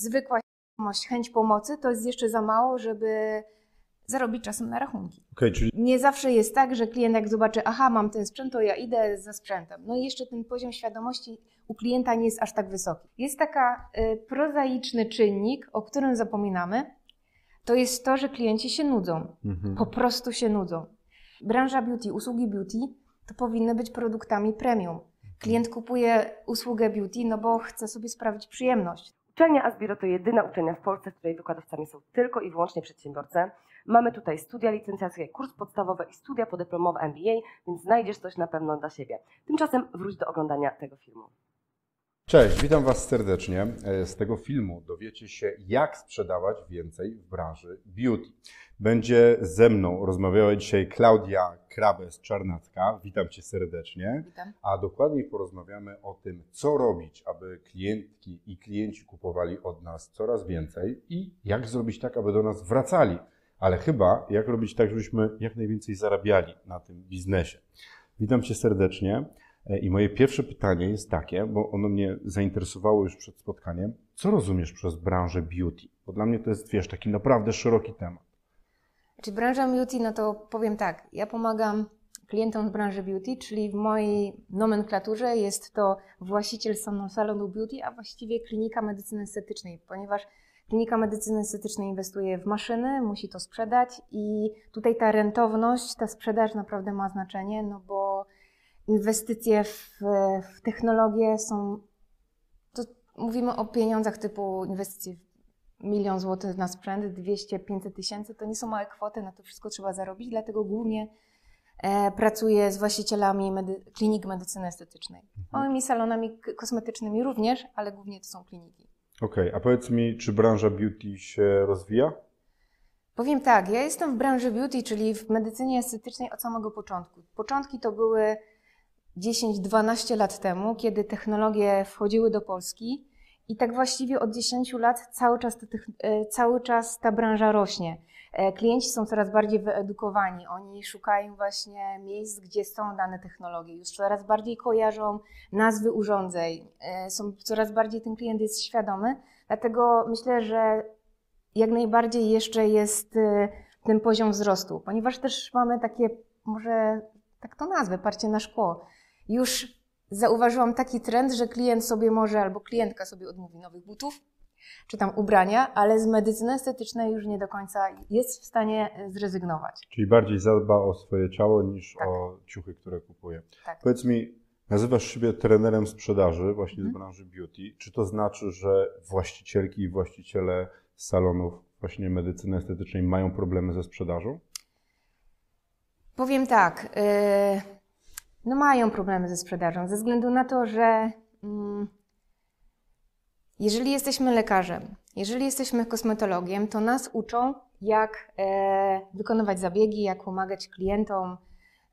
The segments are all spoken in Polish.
zwykła świadomość, chęć pomocy to jest jeszcze za mało, żeby zarobić czasem na rachunki. Okay, czyli... Nie zawsze jest tak, że klient jak zobaczy, aha, mam ten sprzęt, to ja idę za sprzętem. No i jeszcze ten poziom świadomości u klienta nie jest aż tak wysoki. Jest taka y, prozaiczny czynnik, o którym zapominamy, to jest to, że klienci się nudzą. Mhm. Po prostu się nudzą. Branża beauty, usługi beauty to powinny być produktami premium. Klient kupuje usługę beauty, no bo chce sobie sprawić przyjemność. Uczelnia Asbiro to jedyna uczelnia w Polsce, w której wykładowcami są tylko i wyłącznie przedsiębiorcy. Mamy tutaj studia licencjackie, kurs podstawowy i studia podyplomowe MBA, więc znajdziesz coś na pewno dla siebie. Tymczasem wróć do oglądania tego filmu. Cześć, witam Was serdecznie. E, z tego filmu dowiecie się, jak sprzedawać więcej w branży beauty. Będzie ze mną rozmawiała dzisiaj Klaudia Krabes-Czarnacka. Witam Cię serdecznie. Witam. A dokładniej porozmawiamy o tym, co robić, aby klientki i klienci kupowali od nas coraz więcej i jak zrobić tak, aby do nas wracali. Ale chyba jak robić tak, żebyśmy jak najwięcej zarabiali na tym biznesie. Witam Cię serdecznie. E, I moje pierwsze pytanie jest takie, bo ono mnie zainteresowało już przed spotkaniem. Co rozumiesz przez branżę beauty? Bo dla mnie to jest, wiesz, taki naprawdę szeroki temat. Czy branża beauty, no to powiem tak, ja pomagam klientom z branży beauty, czyli w mojej nomenklaturze jest to właściciel salonu beauty, a właściwie klinika medycyny estetycznej, ponieważ klinika medycyny estetycznej inwestuje w maszyny, musi to sprzedać i tutaj ta rentowność, ta sprzedaż naprawdę ma znaczenie, no bo inwestycje w, w technologię są, to mówimy o pieniądzach typu inwestycje w milion złotych na sprzęt, 200-500 tysięcy, to nie są małe kwoty, na to wszystko trzeba zarobić, dlatego głównie e, pracuję z właścicielami medy klinik medycyny estetycznej. Mhm. Małymi salonami kosmetycznymi również, ale głównie to są kliniki. Okej, okay, a powiedz mi, czy branża beauty się rozwija? Powiem tak, ja jestem w branży beauty, czyli w medycynie estetycznej od samego początku. Początki to były 10-12 lat temu, kiedy technologie wchodziły do Polski i tak właściwie od 10 lat cały czas, e, cały czas ta branża rośnie. E, klienci są coraz bardziej wyedukowani, oni szukają właśnie miejsc, gdzie są dane technologie, już coraz bardziej kojarzą nazwy urządzeń, e, są, coraz bardziej ten klient jest świadomy, dlatego myślę, że jak najbardziej jeszcze jest ten poziom wzrostu, ponieważ też mamy takie, może tak to nazwę, parcie na szkło już zauważyłam taki trend, że klient sobie może albo klientka sobie odmówi nowych butów, czy tam ubrania, ale z medycyny estetycznej już nie do końca jest w stanie zrezygnować. Czyli bardziej zadba o swoje ciało niż tak. o ciuchy, które kupuje. Tak. Powiedz mi, nazywasz siebie trenerem sprzedaży właśnie mhm. z branży beauty. Czy to znaczy, że właścicielki i właściciele salonów właśnie medycyny estetycznej mają problemy ze sprzedażą? Powiem tak. Yy no mają problemy ze sprzedażą, ze względu na to, że mm, jeżeli jesteśmy lekarzem, jeżeli jesteśmy kosmetologiem, to nas uczą, jak e, wykonywać zabiegi, jak pomagać klientom,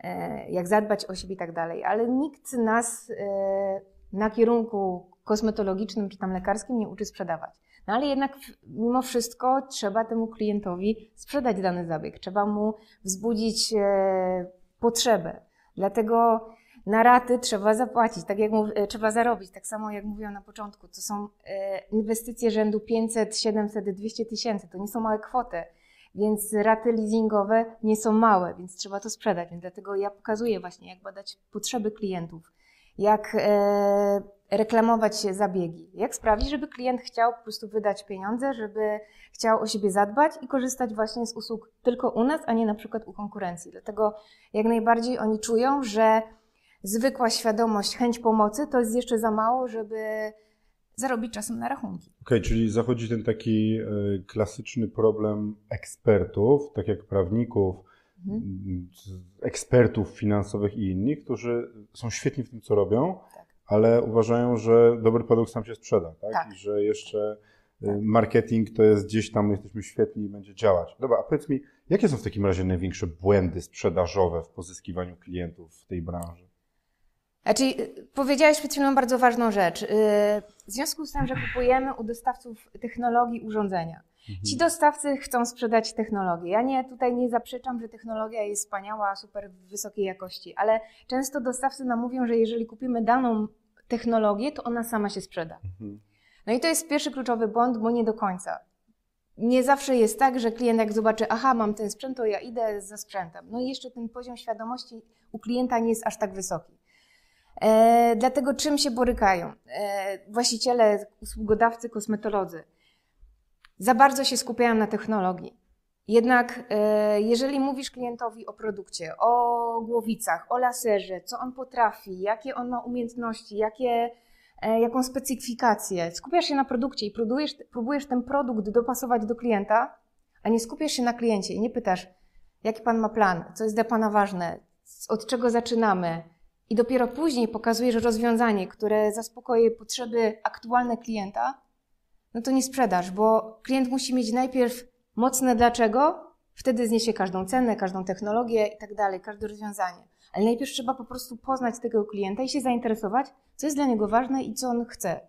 e, jak zadbać o siebie i tak dalej, ale nikt nas e, na kierunku kosmetologicznym czy tam lekarskim nie uczy sprzedawać. No ale jednak mimo wszystko trzeba temu klientowi sprzedać dany zabieg, trzeba mu wzbudzić e, potrzebę. Dlatego na raty trzeba zapłacić, tak jak mów, e, trzeba zarobić, tak samo jak mówiłam na początku. To są e, inwestycje rzędu 500, 700, 200 tysięcy, to nie są małe kwoty, więc raty leasingowe nie są małe, więc trzeba to sprzedać. Więc dlatego ja pokazuję właśnie, jak badać potrzeby klientów, jak e, reklamować zabiegi, jak sprawić, żeby klient chciał po prostu wydać pieniądze, żeby chciał o siebie zadbać i korzystać właśnie z usług tylko u nas, a nie na przykład u konkurencji. Dlatego jak najbardziej oni czują, że zwykła świadomość, chęć pomocy to jest jeszcze za mało, żeby zarobić czasem na rachunki. Okej, okay, czyli zachodzi ten taki e, klasyczny problem ekspertów, tak jak prawników, mhm. ekspertów finansowych i innych, którzy są świetni w tym, co robią, tak. ale uważają, że dobry produkt sam się sprzeda, tak? tak. I że jeszcze tak. marketing to jest gdzieś tam, jesteśmy świetni i będzie działać. Dobra, a powiedz mi, jakie są w takim razie największe błędy sprzedażowe w pozyskiwaniu klientów w tej branży? Znaczy, powiedziałeś przed chwilą bardzo ważną rzecz. Y, w związku z tym, że kupujemy u dostawców technologii urządzenia. Mhm. Ci dostawcy chcą sprzedać technologię. Ja nie, tutaj nie zaprzeczam, że technologia jest wspaniała, super wysokiej jakości, ale często dostawcy nam mówią, że jeżeli kupimy daną technologię, to ona sama się sprzeda. Mhm. No i to jest pierwszy kluczowy błąd, bo nie do końca. Nie zawsze jest tak, że klient jak zobaczy, aha, mam ten sprzęt, to ja idę za sprzętem. No i jeszcze ten poziom świadomości u klienta nie jest aż tak wysoki. E, dlatego czym się borykają? E, właściciele, usługodawcy, kosmetolodzy za bardzo się skupiają na technologii. Jednak e, jeżeli mówisz klientowi o produkcie, o głowicach, o laserze, co on potrafi, jakie on ma umiejętności, jakie, e, jaką specyfikację, skupiasz się na produkcie i próbujesz, próbujesz ten produkt dopasować do klienta, a nie skupiasz się na kliencie i nie pytasz, jaki pan ma plan, co jest dla pana ważne, od czego zaczynamy, i dopiero później pokazujesz rozwiązanie, które zaspokoi potrzeby aktualne klienta, no to nie sprzedasz, bo klient musi mieć najpierw mocne dlaczego, wtedy zniesie każdą cenę, każdą technologię i tak dalej, każde rozwiązanie. Ale najpierw trzeba po prostu poznać tego klienta i się zainteresować, co jest dla niego ważne i co on chce.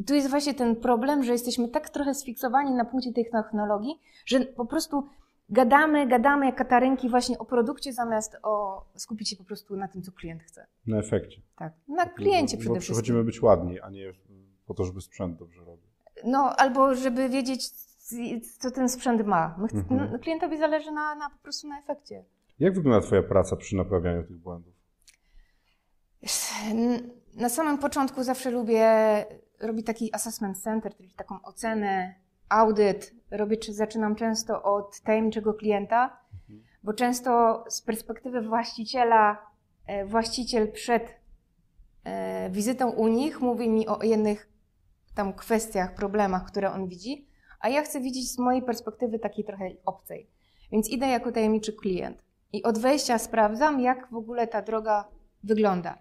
I tu jest właśnie ten problem, że jesteśmy tak trochę sfiksowani na punkcie tych technologii, że po prostu gadamy, gadamy jak katarynki właśnie o produkcie, zamiast o skupić się po prostu na tym, co klient chce. Na efekcie. Tak, na kliencie bo, przede bo wszystkim. przychodzimy być ładni, a nie po to, żeby sprzęt dobrze robił. No, albo żeby wiedzieć, co ten sprzęt ma. My Mhm. no, klientowi zależy na, na po prostu na efekcie. Jak wygląda Twoja praca przy naprawianiu tych błędów? Na samym początku zawsze lubię robić taki assessment center, czyli taką ocenę, audyt. Robię, czy zaczynam często od tajemniczego klienta, bo często z perspektywy właściciela, e, właściciel przed e, wizytą u nich mówi mi o jednych tam kwestiach, problemach, które on widzi, a ja chcę widzieć z mojej perspektywy takiej trochę obcej. Więc idę jako tajemniczy klient i od wejścia sprawdzam, jak w ogóle ta droga wygląda.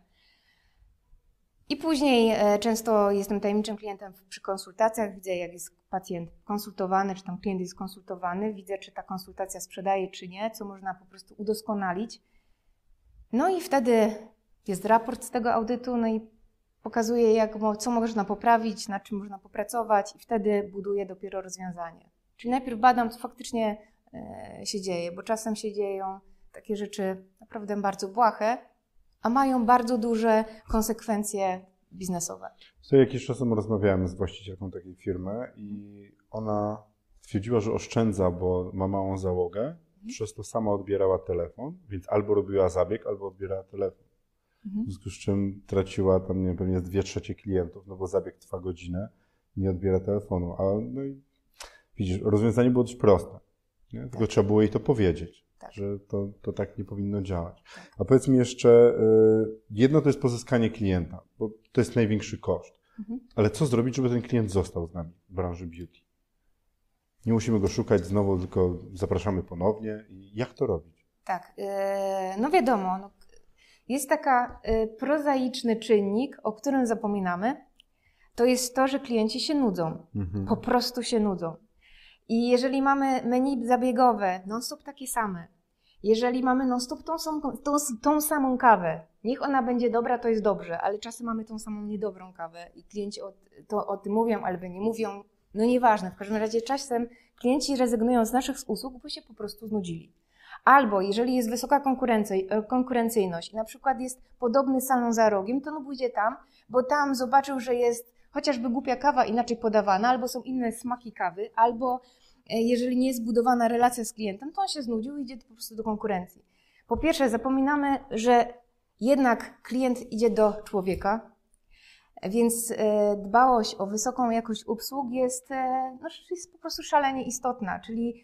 I później e, często jestem tajemniczym klientem przy konsultacjach, widzę jak jest pacjent konsultowany, czy tam klient jest konsultowany, widzę czy ta konsultacja sprzedaje, czy nie, co można po prostu udoskonalić. No i wtedy jest raport z tego audytu, no i pokazuje, jak, co można poprawić, nad czym można popracować i wtedy buduję dopiero rozwiązanie. Czyli najpierw badam, co faktycznie e, się dzieje, bo czasem się dzieją takie rzeczy naprawdę bardzo błahe, a mają bardzo duże konsekwencje biznesowe. Co jakiś czas temu rozmawiałem z właścicielką takiej firmy i ona stwierdziła, że oszczędza, bo ma małą załogę, przez to sama odbierała telefon, więc albo robiła zabieg, albo odbierała telefon. Mhm. W związku z czym traciła tam, nie wiem, pewnie dwie trzecie klientów, no bo zabieg trwa godzinę, nie odbiera telefonu. A no i widzisz, rozwiązanie było dość proste. Nie? Tylko trzeba było jej to powiedzieć, Tak. że to, to tak nie powinno działać. A powiedz mi jeszcze, y, jedno to jest pozyskanie klienta, bo to jest największy koszt. Mhm. Ale co zrobić, żeby ten klient został z nami w branży beauty? Nie musimy go szukać znowu, tylko zapraszamy ponownie. Jak to robić? Tak, e, no wiadomo, no, jest taka e, prozaiczny czynnik, o którym zapominamy, to jest to, że klienci się nudzą. Mhm. po prostu się nudzą. I jeżeli mamy menu zabiegowe, non-stop takie same, jeżeli mamy non-stop tą, samą- tą, tą samą kawę, niech ona będzie dobra, to jest dobrze, ale czasem mamy tą samą niedobrą kawę i klienci o, to, o tym mówią albo nie mówią, no nieważne, w każdym razie czasem klienci rezygnują z naszych usług, bo się po prostu znudzili. Albo jeżeli jest wysoka e, konkurencyjność na przykład jest podobny salon za rogiem, to no pójdzie tam, bo tam zobaczył, że jest chociażby głupia kawa inaczej podawana, albo są inne smaki kawy, albo e, jeżeli nie jest zbudowana relacja z klientem, to on się znudził i idzie po prostu do konkurencji. Po pierwsze, zapominamy, że jednak klient idzie do człowieka, więc e, dbałość o wysoką jakość usług jest, no, jest po prostu szalenie istotna, czyli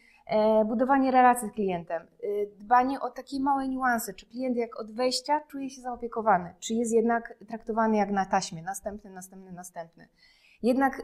budowanie relacji z klientem, e, dbanie o takie małe niuanse, czy klient jak od wejścia czuje się zaopiekowany, czy jest jednak traktowany jak na taśmie, następny, następny, następny. Jednak e,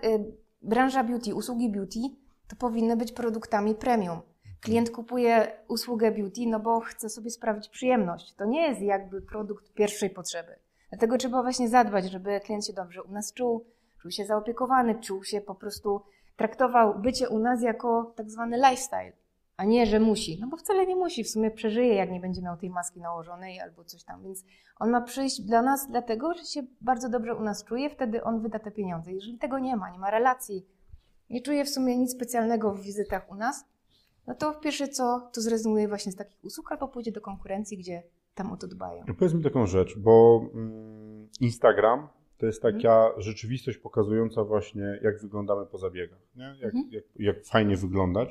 branża beauty, usługi beauty to powinny być produktami premium. Klient kupuje usługę beauty, no bo chce sobie sprawić przyjemność. To nie jest jakby produkt pierwszej potrzeby. Dlatego trzeba właśnie zadbać, żeby klient się dobrze u nas czuł, czuł się zaopiekowany, czuł się po prostu, traktował bycie u nas jako tak zwany lifestyle, a nie, że musi. No bo wcale nie musi, w sumie przeżyje, jak nie będzie miał tej maski nałożonej albo coś tam. Więc on ma przyjść dla nas dlatego, że się bardzo dobrze u nas czuje, wtedy on wyda te pieniądze. Jeżeli tego nie ma, nie ma relacji, nie czuje w sumie nic specjalnego w wizytach u nas, no to pierwsze co, to zrezygnuje właśnie z takich usług albo pójdzie do konkurencji, gdzie tam o to dbają. No Powiedz mi taką rzecz, bo mm, Instagram to jest taka rzeczywistość pokazująca właśnie, jak wyglądamy po zabiegach, nie? Jak, Mhm. jak, jak fajnie wyglądać.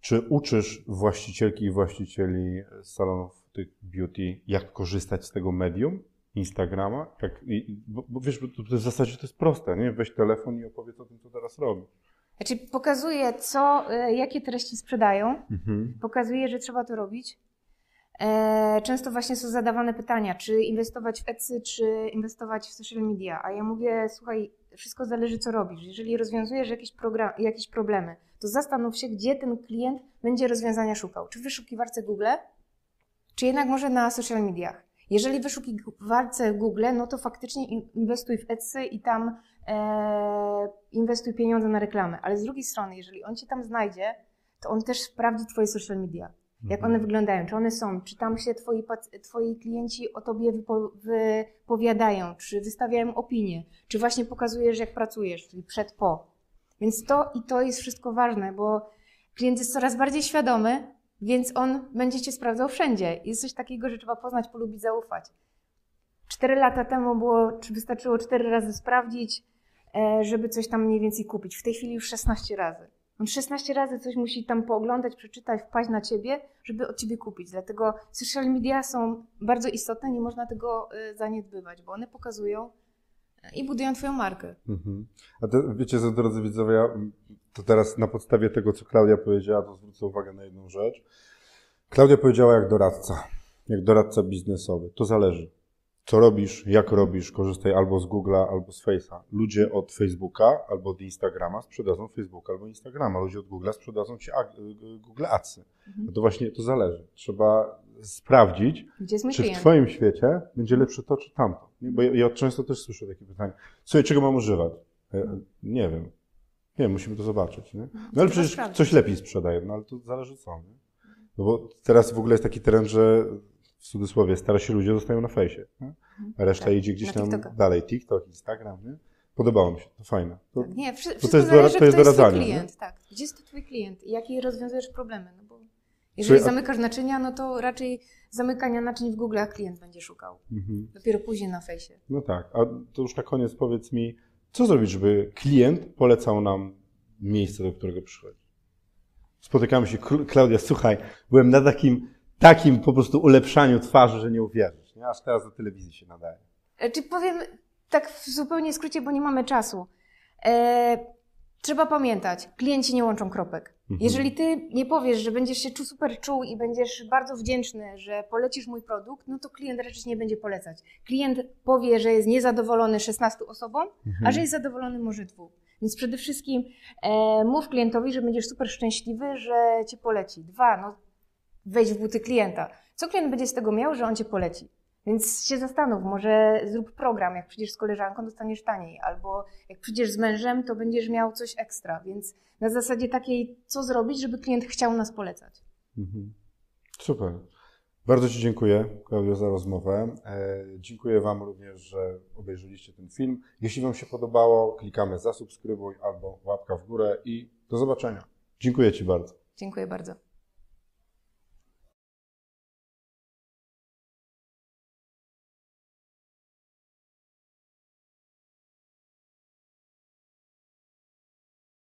Czy uczysz właścicielki i właścicieli salonów tych beauty, jak korzystać z tego medium, Instagrama? Jak, i, bo, bo wiesz, bo to, to w zasadzie to jest proste, nie? Weź telefon i opowiedz o tym, co teraz robisz. Znaczy pokazuje, co, e, jakie treści sprzedają, Mhm. pokazuje, że trzeba to robić. E, Często właśnie są zadawane pytania, czy inwestować w Etsy, czy inwestować w social media. A ja mówię, słuchaj, wszystko zależy, co robisz. Jeżeli rozwiązujesz jakieś, program, jakieś problemy, to zastanów się, gdzie ten klient będzie rozwiązania szukał. Czy w wyszukiwarce Google, czy jednak może na social mediach. Jeżeli wyszukiwarce Google, no to faktycznie in- inwestuj w Etsy i tam e, inwestuj pieniądze na reklamę. Ale z drugiej strony, jeżeli on cię tam znajdzie, to on też sprawdzi twoje social media. Jak one wyglądają, czy one są, czy tam się twoi, twoi klienci o tobie wypo, wypowiadają, czy wystawiają opinie, czy właśnie pokazujesz, jak pracujesz, czyli przed, po. Więc to i to jest wszystko ważne, bo klient jest coraz bardziej świadomy, więc on będzie cię sprawdzał wszędzie. Jest coś takiego, że trzeba poznać, polubić, zaufać. Cztery lata temu było, czy wystarczyło cztery razy sprawdzić, e, żeby coś tam mniej więcej kupić. W tej chwili już 16 razy. On 16 razy coś musi tam pooglądać, przeczytać, wpaść na ciebie, żeby od ciebie kupić. Dlatego social media są bardzo istotne, nie można tego e, zaniedbywać, bo one pokazują e, i budują twoją markę. Mhm. A to, wiecie co, drodzy widzowie, ja, to teraz na podstawie tego, co Klaudia powiedziała, to zwrócę uwagę na jedną rzecz. Klaudia powiedziała jak doradca, jak doradca biznesowy. To zależy. Co robisz, jak robisz, korzystaj albo z Google'a, albo z Face'a. Ludzie od Facebooka albo od Instagrama sprzedadzą Facebooka albo Instagrama. Ludzie od Google'a sprzedadzą ci Google Adsy. Mhm. No to właśnie to zależy. Trzeba sprawdzić, czy w? Twoim świecie będzie lepsze to, czy tamto? Nie? Bo ja, ja często też słyszę takie pytanie. Słuchaj, czego mam używać? Ja, nie wiem. Nie wiem, musimy to zobaczyć. Nie? No ale przecież coś lepiej sprzedaje, no ale to zależy co. Nie? No bo teraz w ogóle jest taki trend, że w cudzysłowie starsi ludzie zostają na fejsie. Nie? A reszta Tak, idzie gdzieś tam dalej. TikTok, Instagram. Nie? Podobało mi się, to fajne. To, Tak, Nie, wszy- to wszystko jest zależy, to jest kto jest doradzanie, klient. Tak. Gdzie jest to twój klient i jakie rozwiązujesz problemy? No bo jeżeli Czyli- zamykasz naczynia, no to raczej zamykania naczyń w Google klient będzie szukał. mhm. Dopiero później na fejsie. No tak, a to już na koniec powiedz mi, co zrobić, żeby klient polecał nam miejsce, do którego przychodzi? Spotykamy się, Kl- Klaudia, słuchaj, byłem na takim, takim po prostu ulepszaniu twarzy, że nie uwierzysz, nie? Aż teraz do telewizji się nadaje. E, Czy powiem tak w zupełnie skrócie, bo nie mamy czasu. E, trzeba pamiętać, klienci nie łączą kropek. Mhm. Jeżeli ty nie powiesz, że będziesz się czu, super czuł i będziesz bardzo wdzięczny, że polecisz mój produkt, no to klient raczej nie będzie polecać. Klient powie, że jest niezadowolony 16 osobom, Mhm. a że jest zadowolony może dwóch. Więc przede wszystkim e, mów klientowi, że będziesz super szczęśliwy, że cię poleci. Dwa, no wejdź w buty klienta. Co klient będzie z tego miał, że on cię poleci? Więc się zastanów, może zrób program, jak przyjdziesz z koleżanką, dostaniesz taniej, albo jak przyjdziesz z mężem, to będziesz miał coś ekstra. Więc na zasadzie takiej, co zrobić, żeby klient chciał nas polecać. Mhm. Super. Bardzo Ci dziękuję, Klaudio, za rozmowę. E, dziękuję Wam również, że obejrzeliście ten film. Jeśli Wam się podobało, klikamy zasubskrybuj albo łapka w górę i do zobaczenia. Dziękuję Ci bardzo. Dziękuję bardzo.